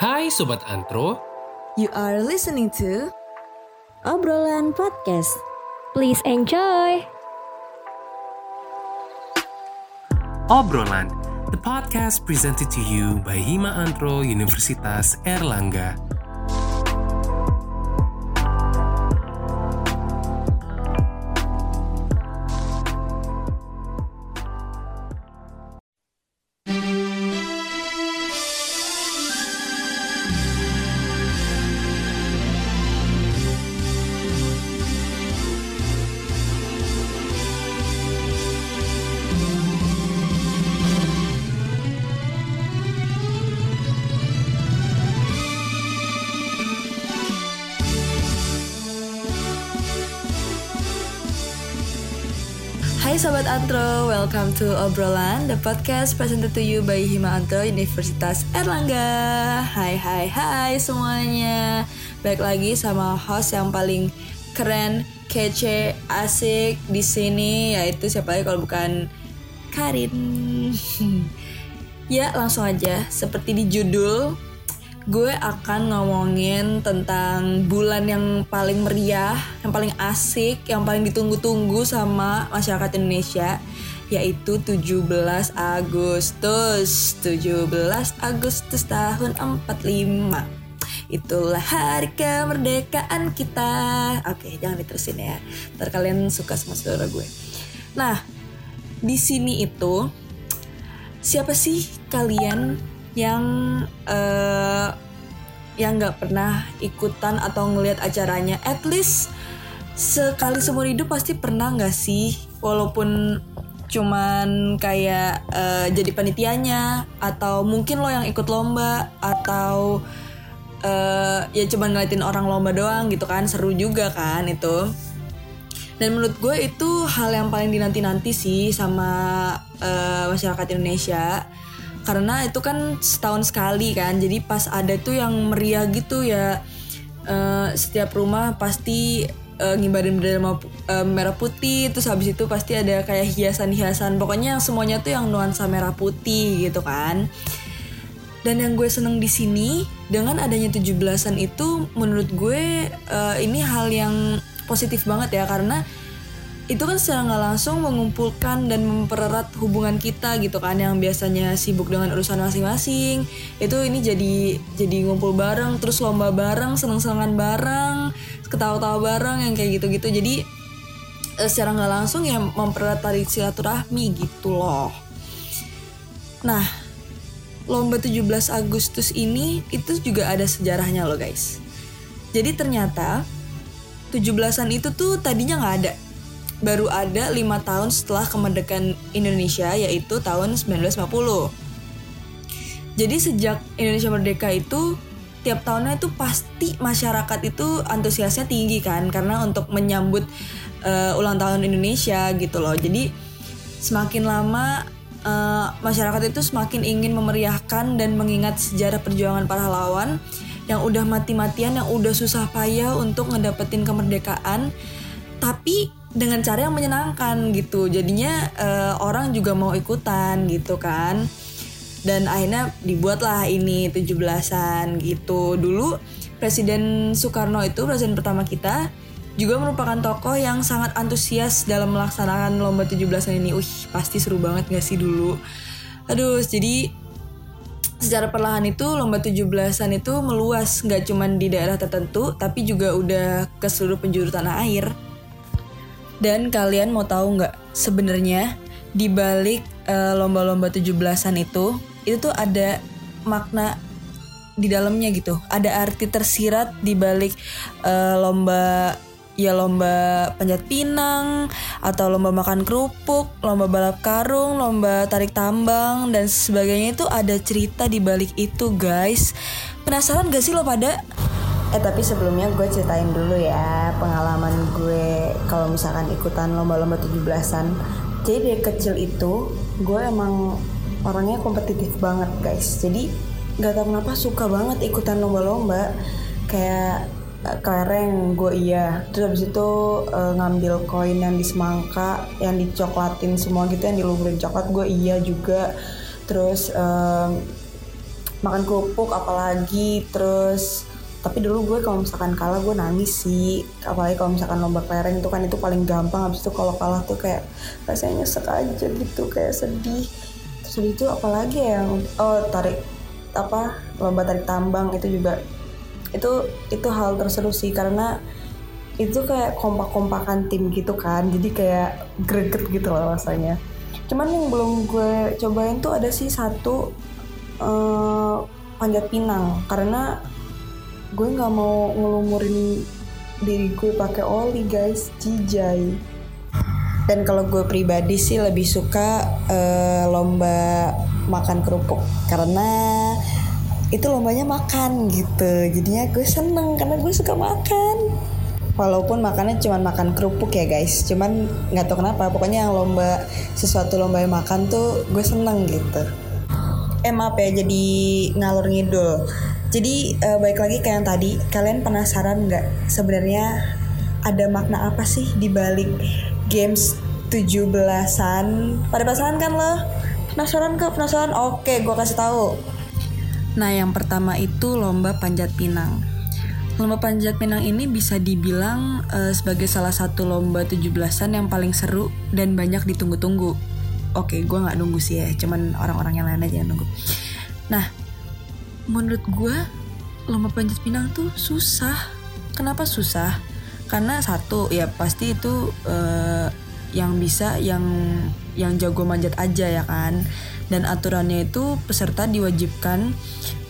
Hai Sobat Antro, You are listening to Obrolan Podcast. Please enjoy. Obrolan, the podcast presented to you by Hima Antro Universitas Erlangga. Hai Sobat Antro, welcome to Obrolan, the podcast presented to you by Hima Antro Universitas Erlangga. Hai hai hai semuanya. Baik lagi sama host yang paling keren, kece, asik di sini yaitu siapa lagi kalau bukan Karin. ya, langsung aja seperti di judul gue akan ngomongin tentang bulan yang paling meriah, yang paling asik, yang paling ditunggu-tunggu sama masyarakat Indonesia yaitu 17 Agustus. 17 Agustus tahun 45. Itulah hari kemerdekaan kita. Oke, jangan diterusin ya. Ntar kalian suka sama saudara gue. Nah, di sini itu siapa sih kalian yang eh, yang nggak pernah ikutan atau ngelihat acaranya. At least sekali seumur hidup pasti pernah nggak sih? Walaupun cuman kayak eh, jadi panitianya atau mungkin lo yang ikut lomba atau eh, ya cuma ngeliatin orang lomba doang gitu kan seru juga kan itu. Dan menurut gue itu hal yang paling dinanti-nanti sih sama eh, masyarakat Indonesia karena itu kan setahun sekali kan jadi pas ada tuh yang meriah gitu ya eh, setiap rumah pasti eh, ngibarin bendera eh, merah putih terus habis itu pasti ada kayak hiasan-hiasan. Pokoknya yang semuanya tuh yang nuansa merah putih gitu kan. Dan yang gue seneng di sini dengan adanya 17-an itu menurut gue eh, ini hal yang positif banget ya karena itu kan secara nggak langsung mengumpulkan dan mempererat hubungan kita gitu kan yang biasanya sibuk dengan urusan masing-masing. Itu ini jadi jadi ngumpul bareng terus lomba bareng seneng-senengan bareng ketawa-tawa bareng yang kayak gitu-gitu. Jadi eh, secara nggak langsung ya mempererat tali silaturahmi gitu loh. Nah lomba 17 Agustus ini itu juga ada sejarahnya loh guys. Jadi ternyata 17-an itu tuh tadinya nggak ada baru ada lima tahun setelah kemerdekaan Indonesia yaitu tahun 1950. Jadi sejak Indonesia merdeka itu tiap tahunnya itu pasti masyarakat itu antusiasnya tinggi kan karena untuk menyambut eh, ulang tahun Indonesia gitu loh. Jadi semakin lama eh, masyarakat itu semakin ingin memeriahkan dan mengingat sejarah perjuangan pahlawan yang udah mati-matian yang udah susah payah untuk ngedapetin kemerdekaan tapi dengan cara yang menyenangkan gitu. Jadinya eh, orang juga mau ikutan gitu kan. Dan akhirnya dibuatlah ini 17-an gitu. Dulu Presiden Soekarno itu presiden pertama kita juga merupakan tokoh yang sangat antusias dalam melaksanakan lomba 17-an ini. Wih pasti seru banget gak sih dulu? Aduh jadi secara perlahan itu lomba 17-an itu meluas nggak cuman di daerah tertentu tapi juga udah ke seluruh penjuru tanah air dan kalian mau tahu nggak sebenarnya di balik eh, lomba-lomba 17-an itu itu tuh ada makna di dalamnya gitu. Ada arti tersirat di balik eh, lomba ya lomba panjat pinang atau lomba makan kerupuk, lomba balap karung, lomba tarik tambang dan sebagainya itu ada cerita di balik itu, guys. Penasaran gak sih lo pada? Eh tapi sebelumnya gue ceritain dulu ya pengalaman gue kalau misalkan ikutan lomba-lomba 17-an. Jadi dari kecil itu gue emang orangnya kompetitif banget guys. Jadi gak tau kenapa suka banget ikutan lomba-lomba. Kayak eh, kelereng gue iya. Terus habis itu eh, ngambil koin yang di semangka, yang dicoklatin semua gitu, yang dilumurin coklat gue iya juga. Terus em, makan kerupuk apalagi terus tapi dulu gue kalau misalkan kalah gue nangis sih. Apalagi kalau misalkan lomba kelereng itu kan itu paling gampang. Habis itu kalau kalah tuh kayak rasanya nyesek aja gitu kayak sedih. Terus itu apalagi ya yang oh tarik apa lomba tarik tambang itu juga. Itu itu hal terseru sih karena itu kayak kompak-kompakan tim gitu kan. Jadi kayak greget gitu loh rasanya. Cuman yang belum gue cobain tuh ada sih satu eh, panjat pinang. Karena gue nggak mau ngelumurin diri gue pakai oli guys. Jijai dan kalau gue pribadi sih lebih suka eh, lomba makan kerupuk. Karena itu lombanya makan gitu. Jadinya gue seneng karena gue suka makan. Walaupun makannya cuma makan kerupuk ya guys. Cuman nggak tahu kenapa pokoknya yang lomba sesuatu lomba yang makan tuh gue seneng gitu. Eh maaf ya jadi ngalur ngidul jadi eh, baik lagi kayak yang tadi kalian penasaran nggak sebenarnya ada makna apa sih di balik games 17-an pada penasaran kan lo penasaran kok penasaran oke gue kasih tahu Nah, yang pertama itu lomba panjat pinang. Lomba panjat pinang ini bisa dibilang eh, sebagai salah satu lomba 17-an yang paling seru dan banyak ditunggu-tunggu. Oke, gue nggak nunggu sih ya, cuman orang-orang yang lain aja yang nunggu. Nah, menurut gue lomba panjat pinang tuh susah. Kenapa susah? Karena satu ya pasti itu eh, yang bisa yang yang jago manjat aja ya kan. Dan aturannya itu peserta diwajibkan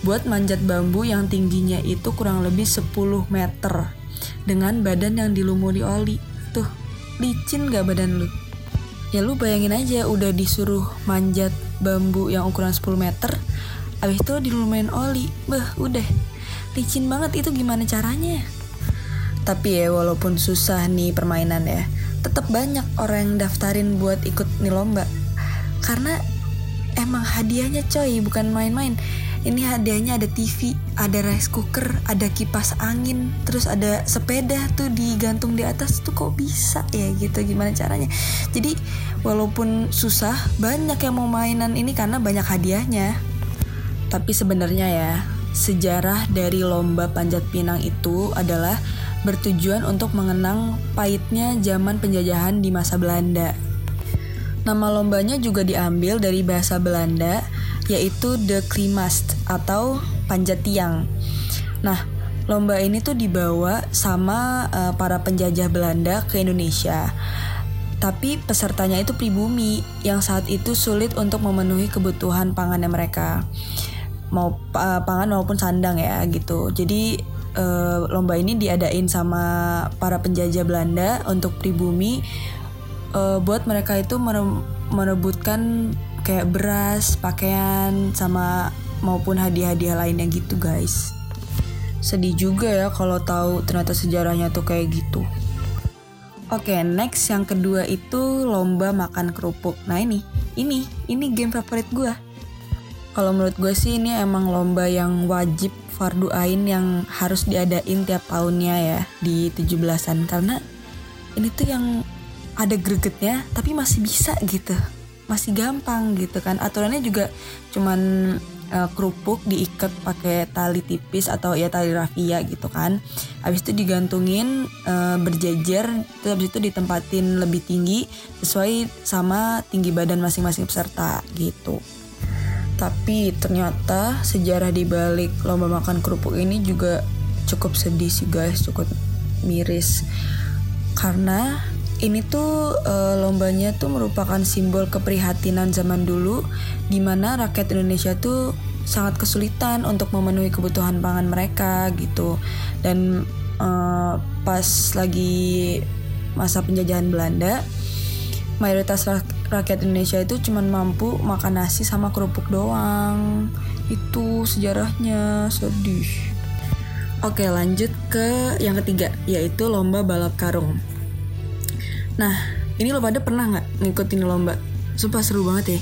buat manjat bambu yang tingginya itu kurang lebih 10 meter dengan badan yang dilumuri oli. Tuh, licin gak badan lu? Ya lu bayangin aja udah disuruh manjat bambu yang ukuran 10 meter Abis itu dilumain oli. Bah udah. Licin banget itu gimana caranya? Tapi ya walaupun susah nih permainan ya Tetap banyak orang yang daftarin buat ikut nih lomba. Karena emang hadiahnya coy bukan main-main. Ini hadiahnya ada TV, ada rice cooker, ada kipas angin, terus ada sepeda tuh digantung di atas tuh kok bisa ya gitu gimana caranya. Jadi walaupun susah banyak yang mau mainan ini karena banyak hadiahnya. Tapi sebenarnya ya sejarah dari lomba panjat pinang itu adalah bertujuan untuk mengenang pahitnya zaman penjajahan di masa Belanda. Nama lombanya juga diambil dari bahasa Belanda yaitu The Klimast atau panjat tiang. Nah, lomba ini tuh dibawa sama uh, para penjajah Belanda ke Indonesia. Tapi pesertanya itu pribumi yang saat itu sulit untuk memenuhi kebutuhan pangannya mereka. Mau uh, pangan maupun sandang ya gitu. Jadi uh, lomba ini diadain sama para penjajah Belanda untuk pribumi uh, buat mereka itu merebutkan kayak beras, pakaian, sama maupun hadiah-hadiah lainnya gitu guys. Sedih juga ya kalau tahu ternyata sejarahnya tuh kayak gitu. Oke, okay, next yang kedua itu lomba makan kerupuk. Nah ini, ini, ini game favorit gue. Kalau menurut gue sih ini emang lomba yang wajib fardu ain yang harus diadain tiap tahunnya ya di 17-an karena ini tuh yang ada gregetnya tapi masih bisa gitu. Masih gampang gitu kan. Aturannya juga cuman uh, kerupuk diikat pakai tali tipis atau ya tali rafia gitu kan. Habis itu digantungin uh, berjejer terus habis itu ditempatin lebih tinggi sesuai sama tinggi badan masing-masing peserta gitu tapi ternyata sejarah di balik lomba makan kerupuk ini juga cukup sedih sih guys. Cukup miris. Karena ini tuh uh, lombanya tuh merupakan simbol keprihatinan zaman dulu di mana rakyat Indonesia tuh sangat kesulitan untuk memenuhi kebutuhan pangan mereka gitu. Dan uh, pas lagi masa penjajahan Belanda mayoritas rakyat Indonesia itu cuma mampu makan nasi sama kerupuk doang itu sejarahnya sedih Oke lanjut ke yang ketiga yaitu lomba balap karung Nah, ini lo pada pernah nggak ngikutin lomba? Sumpah seru banget ya.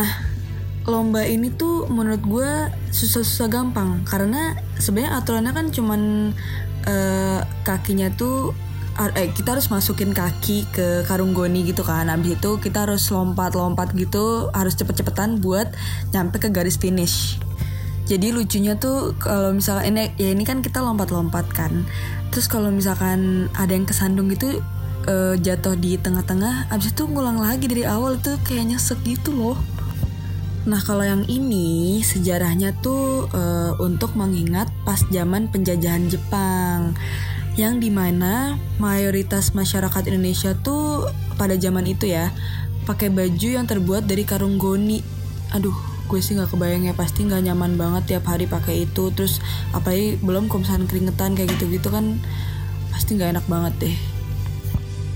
Nah, lomba ini tuh menurut gue susah-susah gampang karena sebenarnya aturannya kan cuman uh, kakinya tuh eh, kita harus masukin kaki ke karung goni gitu kan Habis itu kita harus lompat-lompat gitu Harus cepet-cepetan buat nyampe ke garis finish Jadi lucunya tuh kalau misalkan ini ya ini kan kita lompat-lompat kan. Terus kalau misalkan ada yang kesandung gitu eh, jatuh di tengah-tengah, abis itu ngulang lagi dari awal itu kayak nyesek gitu loh. Nah kalau yang ini sejarahnya tuh eh, untuk mengingat pas zaman penjajahan Jepang yang di mana mayoritas masyarakat Indonesia tuh pada zaman itu ya pakai baju yang terbuat dari karung goni. Aduh, gue sih nggak kebayang ya pasti nggak nyaman banget tiap hari pakai itu. Terus apalagi belum misalkan keringetan kayak gitu-gitu kan pasti nggak enak banget deh.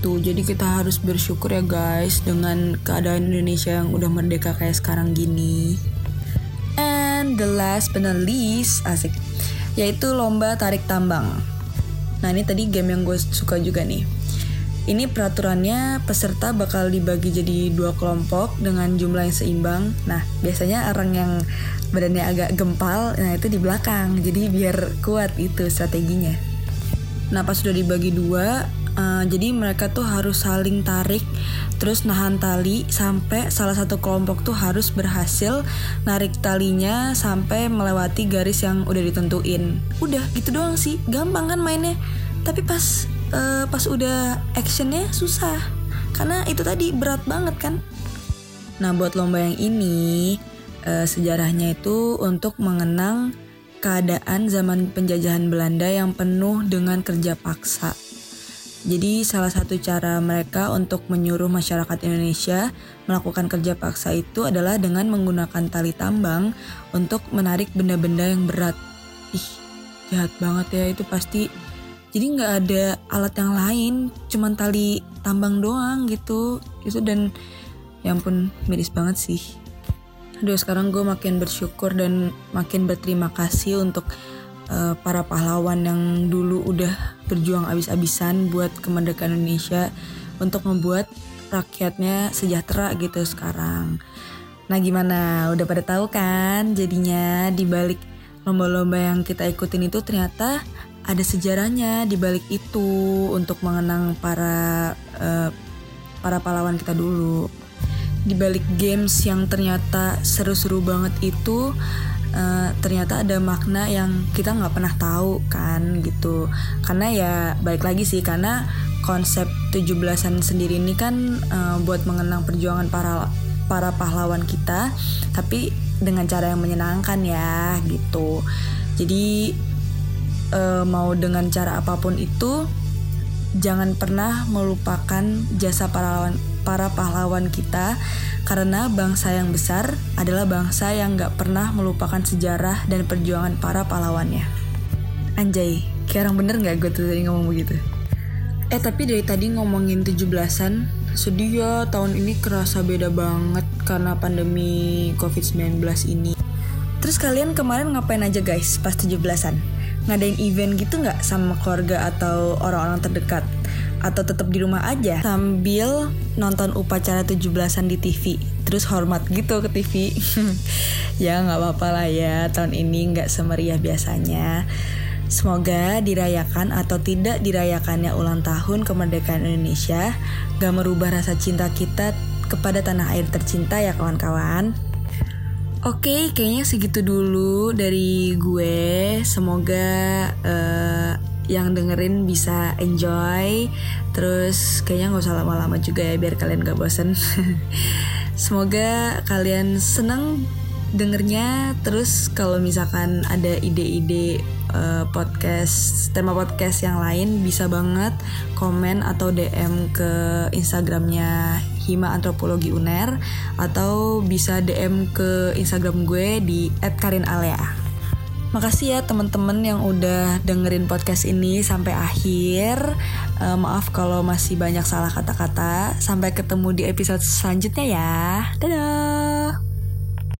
Tuh, jadi kita harus bersyukur ya guys dengan keadaan Indonesia yang udah merdeka kayak sekarang gini. And the last but not least, asik, yaitu lomba tarik tambang. Nah ini tadi game yang gue suka juga nih. Ini peraturannya peserta bakal dibagi jadi dua kelompok dengan jumlah yang seimbang. Nah biasanya orang yang badannya agak gempal, nah itu di belakang. Jadi biar kuat itu strateginya. Nah pas sudah dibagi dua, eh, jadi mereka tuh harus saling tarik, terus nahan tali sampai salah satu kelompok tuh harus berhasil narik talinya sampai melewati garis yang udah ditentuin. Udah gitu doang sih, gampang kan mainnya. Tapi pas eh, pas udah actionnya susah, karena itu tadi berat banget kan. Nah buat lomba yang ini eh, sejarahnya itu untuk mengenang keadaan zaman penjajahan Belanda yang penuh dengan kerja paksa. Jadi salah satu cara mereka untuk menyuruh masyarakat Indonesia melakukan kerja paksa itu adalah dengan menggunakan tali tambang untuk menarik benda-benda yang berat. Ih, jahat banget ya itu pasti. Jadi nggak ada alat yang lain, cuman tali tambang doang gitu. Itu dan ya ampun miris banget sih. Aduh sekarang gue makin bersyukur dan makin berterima kasih untuk uh, para pahlawan yang dulu udah berjuang abis-abisan buat kemerdekaan Indonesia untuk membuat rakyatnya sejahtera gitu sekarang. Nah gimana? Udah pada tahu kan jadinya di balik lomba-lomba yang kita ikutin itu ternyata ada sejarahnya di balik itu untuk mengenang para uh, para pahlawan kita dulu di balik games yang ternyata seru-seru banget itu uh, ternyata ada makna yang kita nggak pernah tahu kan gitu. Karena ya balik lagi sih karena konsep 17-an sendiri ini kan uh, buat mengenang perjuangan para para pahlawan kita tapi dengan cara yang menyenangkan ya gitu. Jadi uh, mau dengan cara apa pun itu jangan pernah melupakan jasa pahlawan para pahlawan kita karena bangsa yang besar adalah bangsa yang gak pernah melupakan sejarah dan perjuangan para pahlawannya. Anjay, kayak orang bener gak gue tuh tadi ngomong begitu? Eh tapi dari tadi ngomongin 17-an, sedih ya tahun ini kerasa beda banget karena pandemi COVID-19 ini. Terus kalian kemarin ngapain aja guys pas 17-an? Ngadain event gitu nggak sama keluarga atau orang-orang terdekat? Atau tetap di rumah aja. Sambil nonton upacara 17-an di TV terus hormat gitu ke TV ya nggak apa-apa lah ya. Tahun ini nggak semeriah biasanya. Semoga dirayakan atau tidak dirayakannya ulang tahun kemerdekaan Indonesia gak merubah rasa cinta kita kepada tanah air tercinta ya kawan-kawan. Oke, kayaknya segitu dulu dari gue. Semoga uh, yang dengerin bisa enjoy. Terus kayaknya nggak usah lama-lama juga ya biar kalian gak bosen. Semoga kalian senang dengernya. Terus kalau misalkan ada ide-ide uh, podcast tema podcast yang lain bisa banget komen atau DM ke Instagramnya Hima Antropologi Uner atau bisa DM ke Instagram gue di @karinalea. Makasih ya teman-teman yang udah dengerin podcast ini sampai akhir. Uh, maaf kalau masih banyak salah kata-kata. Sampai ketemu di episode selanjutnya ya. Dadah.